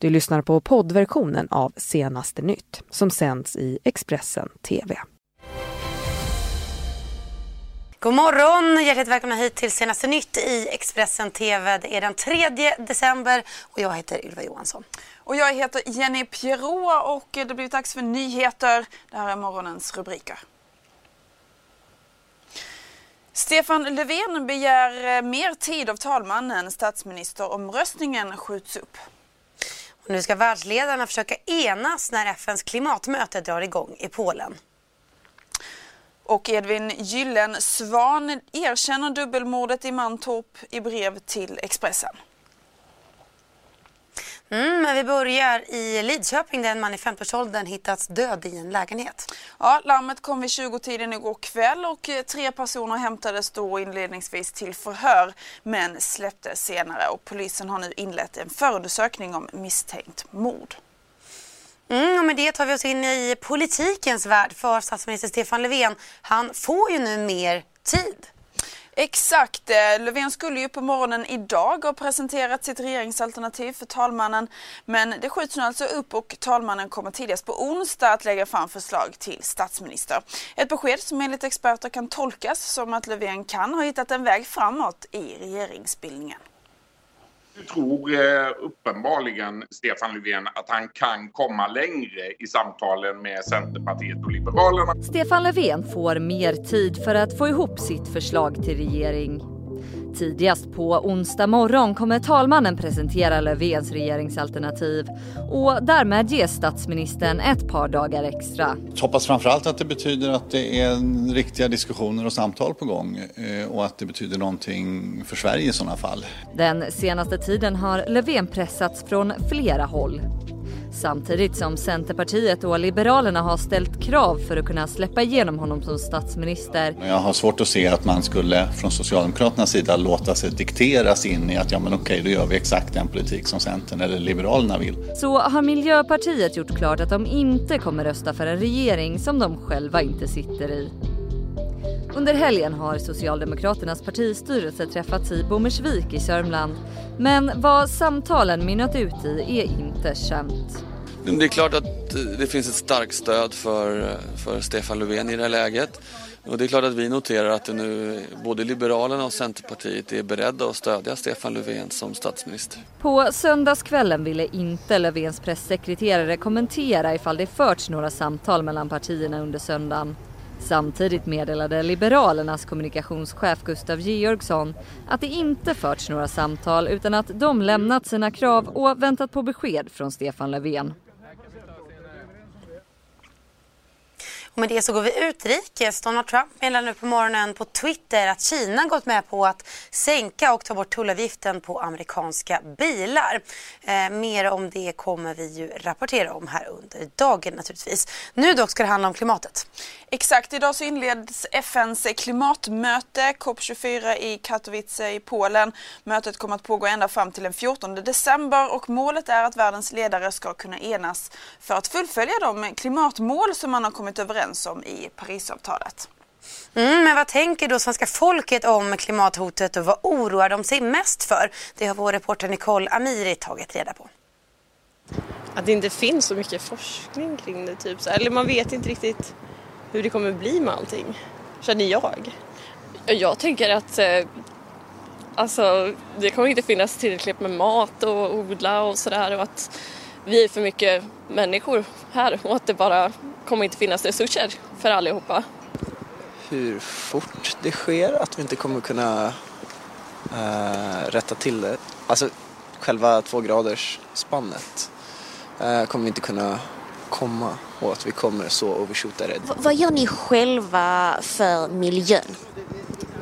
Du lyssnar på poddversionen av Senaste nytt som sänds i Expressen TV. God morgon! Hjärtligt välkomna hit till Senaste nytt i Expressen TV. Det är den 3 december och jag heter Ylva Johansson. Och jag heter Jenny Pierrot och det blivit dags för nyheter. Det här är morgonens rubriker. Stefan Löfven begär eh, mer tid av talmannen. Statsministeromröstningen skjuts upp. Nu ska världsledarna försöka enas när FNs klimatmöte drar igång i Polen. Och Edvin Gyllensvan erkänner dubbelmordet i Mantorp i brev till Expressen. Mm, men vi börjar i Lidköping där en man i 50-årsåldern hittats död i en lägenhet. Ja, larmet kom vid 20-tiden igår kväll och eh, tre personer hämtades då inledningsvis till förhör men släpptes senare och polisen har nu inlett en förundersökning om misstänkt mord. Mm, och med det tar vi oss in i politikens värld för statsminister Stefan Löfven. Han får ju nu mer tid. Exakt. Eh, Löfven skulle ju på morgonen idag ha presenterat sitt regeringsalternativ för talmannen. Men det skjuts nu alltså upp och talmannen kommer tidigast på onsdag att lägga fram förslag till statsminister. Ett besked som enligt experter kan tolkas som att Löfven kan ha hittat en väg framåt i regeringsbildningen. Du tror eh, uppenbarligen, Stefan Löfven, att han kan komma längre i samtalen med Centerpartiet och Liberalerna. Stefan Löfven får mer tid för att få ihop sitt förslag till regering. Tidigast på onsdag morgon kommer talmannen presentera Löfvens regeringsalternativ och därmed ge statsministern ett par dagar extra. Jag hoppas framförallt att det betyder att det är riktiga diskussioner och samtal på gång eh, och att det betyder någonting för Sverige i sådana fall. Den senaste tiden har Löfven pressats från flera håll. Samtidigt som Centerpartiet och Liberalerna har ställt krav för att kunna släppa igenom honom som statsminister. Jag har svårt att se att man skulle från Socialdemokraternas sida låta sig dikteras in i att ja men okej då gör vi exakt den politik som Centern eller Liberalerna vill. Så har Miljöpartiet gjort klart att de inte kommer rösta för en regering som de själva inte sitter i. Under helgen har Socialdemokraternas partistyrelse träffats i Bommersvik i Sörmland. Men vad samtalen mynnat ut i är inte känt. Det är klart att eh, det finns ett starkt stöd för, eh, för Stefan Löfven i det här läget. Och det är klart att vi noterar att nu både Liberalerna och Centerpartiet är beredda att stödja Stefan Löfven som statsminister. På söndagskvällen ville inte Löfvens pressekreterare kommentera ifall det förts några samtal mellan partierna under söndagen. Samtidigt meddelade Liberalernas kommunikationschef Gustav Georgsson att det inte förts några samtal utan att de lämnat sina krav och väntat på besked från Stefan Löfven. Och med det så går vi utrikes. Donald Trump meddelade nu på morgonen på Twitter att Kina gått med på att sänka och ta bort tullavgiften på amerikanska bilar. Eh, mer om det kommer vi ju rapportera om här under dagen naturligtvis. Nu dock ska det handla om klimatet. Exakt, idag så inleds FNs klimatmöte COP24 i Katowice i Polen. Mötet kommer att pågå ända fram till den 14 december och målet är att världens ledare ska kunna enas för att fullfölja de klimatmål som man har kommit överens om i Parisavtalet. Mm, men vad tänker då svenska folket om klimathotet och vad oroar de sig mest för? Det har vår reporter Nicole Amiri tagit reda på. Att det inte finns så mycket forskning kring det, typ. eller man vet inte riktigt hur det kommer bli med allting, känner jag. Jag tänker att eh, alltså, det kommer inte finnas tillräckligt med mat och odla och sådär och att vi är för mycket människor här och att det bara kommer inte finnas resurser för allihopa. Hur fort det sker, att vi inte kommer kunna äh, rätta till det. Alltså själva två graders spannet äh, kommer vi inte kunna komma och att vi kommer så overshoota det. V vad gör ni själva för miljön?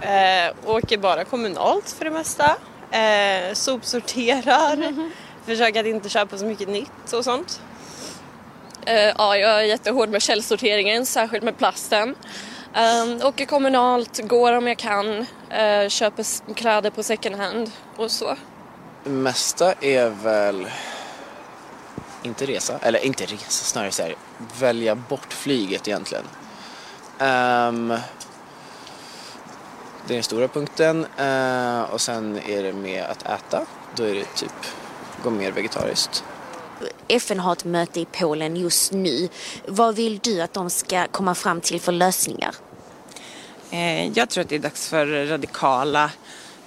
Eh, åker bara kommunalt för det mesta. Eh, sopsorterar. Mm -hmm. Försöker att inte köpa så mycket nytt och sånt. Eh, ja, jag är jättehård med källsorteringen, särskilt med plasten. Ehm, um, åker kommunalt, går om jag kan, uh, köper kläder på second hand och så. Det mesta är väl inte resa, eller inte resa, snarare så här, välja bort flyget egentligen. Um, det är den stora punkten uh, och sen är det med att äta, då är det typ gå mer vegetariskt. FN har ett möte i Polen just nu. Vad vill du att de ska komma fram till för lösningar? Eh, jag tror att det är dags för radikala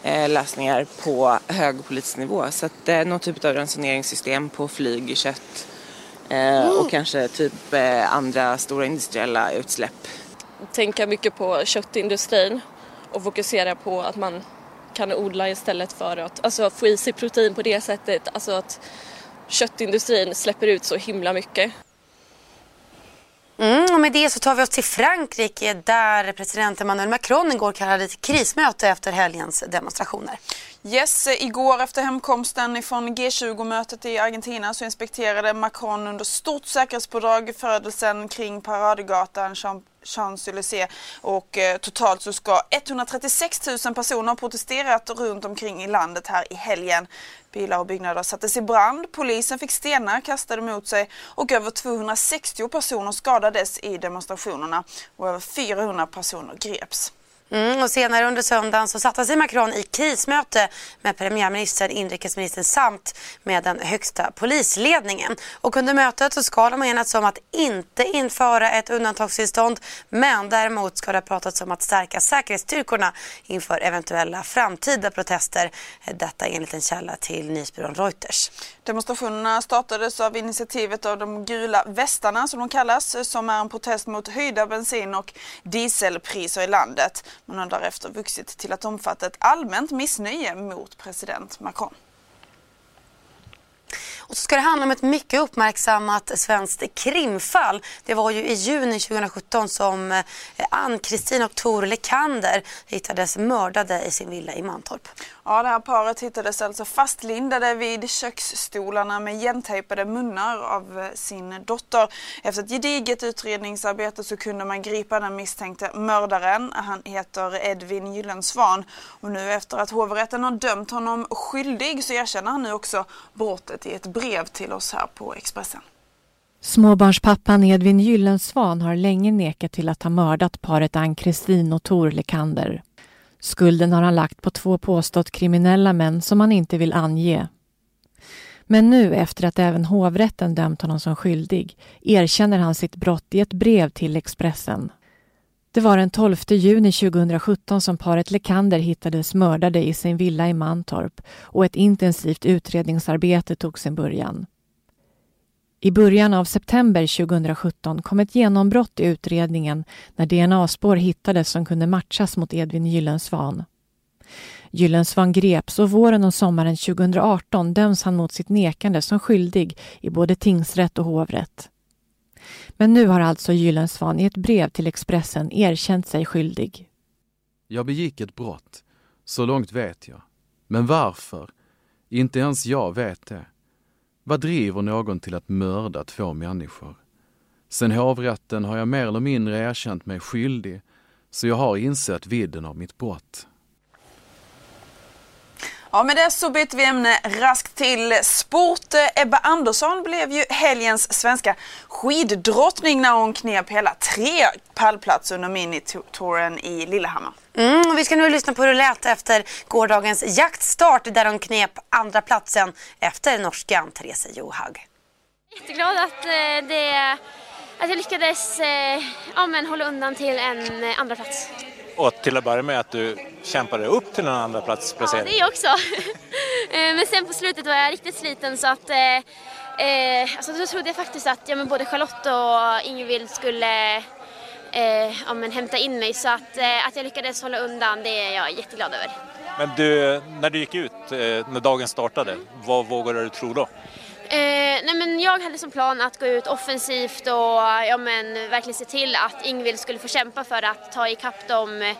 eh, lösningar på hög politisk nivå. Så att eh, någon typ av ransoneringssystem på flyg, kött och kanske typ andra stora industriella utsläpp. Tänka mycket på köttindustrin och fokusera på att man kan odla istället för att alltså, få i sig protein på det sättet. Alltså att köttindustrin släpper ut så himla mycket. Mm, och med det så tar vi oss till Frankrike där president Emmanuel Macron igår kallade till krismöte efter helgens demonstrationer. Yes, igår efter hemkomsten från G20-mötet i Argentina så inspekterade Macron under stort säkerhetspådrag födelsen kring paradgatan Champs-Élysées och eh, totalt så ska 136 000 personer ha protesterat runt omkring i landet här i helgen. Bilar och byggnader sattes i brand, polisen fick stenar kastade mot sig och över 260 personer skadades i demonstrationerna och över 400 personer greps. Mm, och senare under söndagen så satte sig Macron i krismöte med premiärministern, inrikesministern samt med den högsta polisledningen. Och under mötet så ska de ha enats om att inte införa ett undantagstillstånd men däremot ska det ha pratats om att stärka säkerhetsstyrkorna inför eventuella framtida protester. Detta enligt en källa till nyhetsbyrån Reuters. Demonstrationerna startades av initiativet av de gula västarna som de kallas som är en protest mot höjda bensin och dieselpriser i landet. Hon har därefter vuxit till att omfatta ett allmänt missnöje mot president Macron. Och så ska det handla om ett mycket uppmärksammat svenskt krimfall. Det var ju i juni 2017 som eh, Ann-Kristin och Tor Lekander hittades mördade i sin villa i Mantorp. Ja, det här paret hittades alltså fastlindade vid köksstolarna med igentejpade munnar av eh, sin dotter. Efter ett gediget utredningsarbete så kunde man gripa den misstänkte mördaren. Han heter Edvin Gyllensvan och nu efter att hovrätten har dömt honom skyldig så erkänner han nu också brottet i ett brev till oss här på Expressen. Småbarnspappan Edvin Gyllensvan har länge nekat till att ha mördat paret Ann-Kristin och Tor Lekander. Skulden har han lagt på två påstått kriminella män som han inte vill ange. Men nu, efter att även hovrätten dömt honom som skyldig, erkänner han sitt brott i ett brev till Expressen. Det var den 12 juni 2017 som paret Lekander hittades mördade i sin villa i Mantorp och ett intensivt utredningsarbete tog sin början. I början av september 2017 kom ett genombrott i utredningen när DNA-spår hittades som kunde matchas mot Edvin Gyllensvan. Gyllensvan greps och våren och sommaren 2018 döms han mot sitt nekande som skyldig i både tingsrätt och hovrätt. Men nu har alltså Gyllensvan i ett brev till Expressen erkänt sig skyldig. Jag begick ett brott, så långt vet jag. Men varför? Inte ens jag vet det. Vad driver någon till att mörda två människor? Sen hovrätten har jag mer eller mindre erkänt mig skyldig, så jag har insett vidden av mitt brott. Ja, med det så byter vi ämne raskt till sport. Ebba Andersson blev ju helgens svenska skiddrottning när hon knep hela tre pallplatser under minitouren i Lillehammer. Mm, och vi ska nu lyssna på hur det lät efter gårdagens jaktstart där hon knep andra platsen efter norskan Therese Johaug. Jätteglad att, eh, det, att jag lyckades eh, ja, men hålla undan till en eh, andra plats. Och till att börja med att du kämpade upp till en andra plats placering. Ja, det också. men sen på slutet var jag riktigt sliten så att eh, alltså då trodde jag faktiskt att ja, men både Charlotte och Ingvild skulle eh, ja, men hämta in mig. Så att, eh, att jag lyckades hålla undan, det är jag jätteglad över. Men du, när du gick ut, eh, när dagen startade, vad vågade du tro då? Eh, nej men jag hade som plan att gå ut offensivt och ja, men, verkligen se till att Ingvild skulle få kämpa för att ta ikapp de,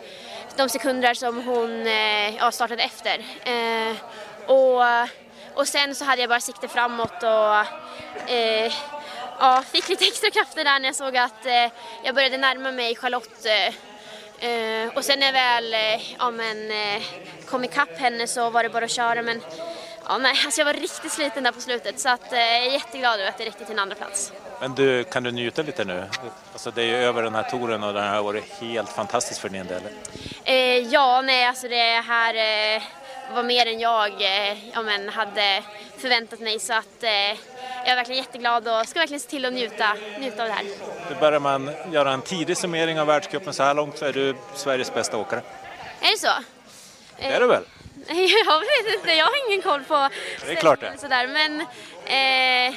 de sekunder som hon eh, ja, startade efter. Eh, och, och sen så hade jag bara sikte framåt och eh, ja, fick lite extra krafter där när jag såg att eh, jag började närma mig Charlotte. Eh, och sen när jag väl eh, ja, men, eh, kom ikapp henne så var det bara att köra. Men ja, nej, alltså jag var riktigt sliten där på slutet så att, jag är jätteglad över att det räckte till en andra plats. Men du, kan du njuta lite nu? Alltså det är ju över den här touren och den har varit helt fantastisk för din del. ja, nej, alltså det här var mer än jag eh, ja, men, hade förväntat mig. Så att, eh, jag är verkligen jätteglad och ska verkligen se till att njuta, njuta av det här. Då börjar man göra en tidig summering av världscupen så här långt så är du Sveriges bästa åkare. Är det så? Det är du väl? Jag vet inte, jag har ingen koll på Det är klart det. sådär. Men, eh,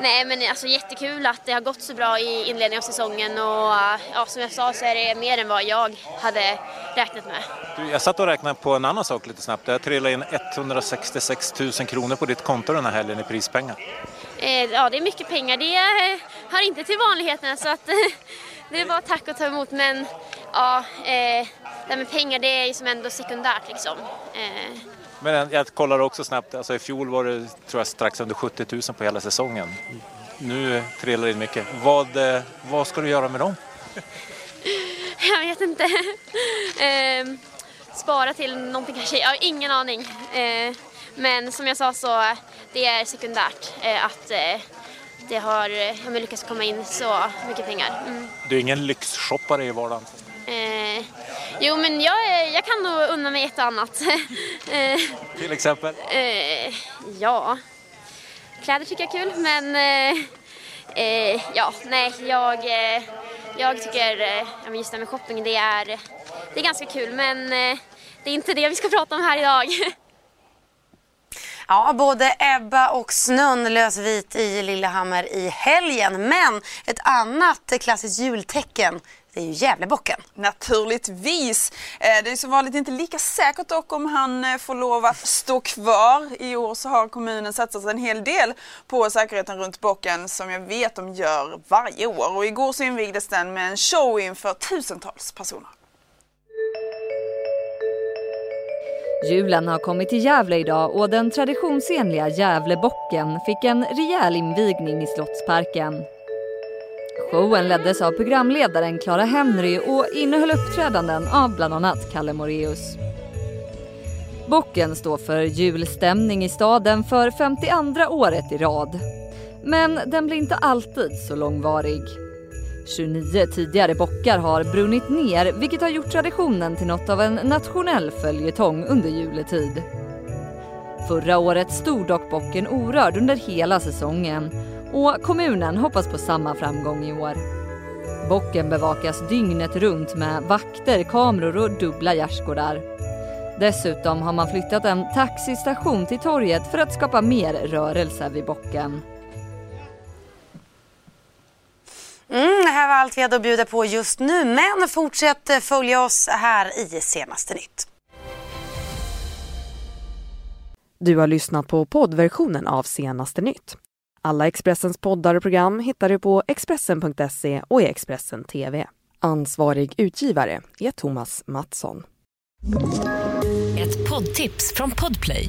nej men alltså jättekul att det har gått så bra i inledningen av säsongen och ja, som jag sa så är det mer än vad jag hade räknat med. Du, jag satt och räknade på en annan sak lite snabbt. Jag trillade in 166 000 kronor på ditt konto den här helgen i prispengar. Eh, ja, det är mycket pengar. Det hör inte till vanligheterna så att det är bara tack att ta emot. Men ja, eh, det här med pengar det är ju som ändå sekundärt liksom. Eh, Men jag kollar också snabbt, alltså i fjol var det tror jag strax under 70 000 på hela säsongen. Nu trillar det in mycket. Vad, eh, vad ska du göra med dem? jag vet inte. eh, spara till någonting kanske. Jag har ingen aning. Eh, men som jag sa så det är sekundärt eh, att eh, det har eh, jag lyckats komma in så mycket pengar. Mm. Du är ingen lyxshoppare i vardagen. Eh, jo men jag, jag kan nog unna mig ett och annat. eh, Till exempel? eh, ja, kläder tycker jag är kul men eh, eh, ja, nej jag, eh, jag tycker eh, just det här med shopping det är, det är ganska kul men eh, det är inte det vi ska prata om här idag. Ja, både Ebba och snön lös vit i Lillehammer i helgen. Men ett annat klassiskt jultecken, det är ju Gävlebocken. Naturligtvis. Eh, det är som vanligt inte lika säkert dock om han eh, får lov att stå kvar. I år så har kommunen satsat en hel del på säkerheten runt bocken som jag vet de gör varje år. Och igår så invigdes den med en show inför tusentals personer. Julen har kommit till Gävle idag och den traditionsenliga Gävlebocken fick en rejäl invigning i Slottsparken. Showen leddes av programledaren Clara Henry och innehöll uppträdanden av bland annat Kalle Moreus. Bocken står för julstämning i staden för 52 året i rad. Men den blir inte alltid så långvarig. 29 tidigare bockar har brunnit ner vilket har gjort traditionen till något av en nationell följetong under juletid. Förra året stod dock bocken orörd under hela säsongen och kommunen hoppas på samma framgång i år. Bocken bevakas dygnet runt med vakter, kameror och dubbla gärdsgårdar. Dessutom har man flyttat en taxistation till torget för att skapa mer rörelse vid bocken. Här var allt vi hade att bjuda på just nu. Men fortsätt följa oss här i Senaste Nytt. Du har lyssnat på poddversionen av Senaste Nytt. Alla Expressens poddar och program hittar du på Expressen.se och i Expressen TV. Ansvarig utgivare är Thomas Mattsson. Ett poddtips från Podplay.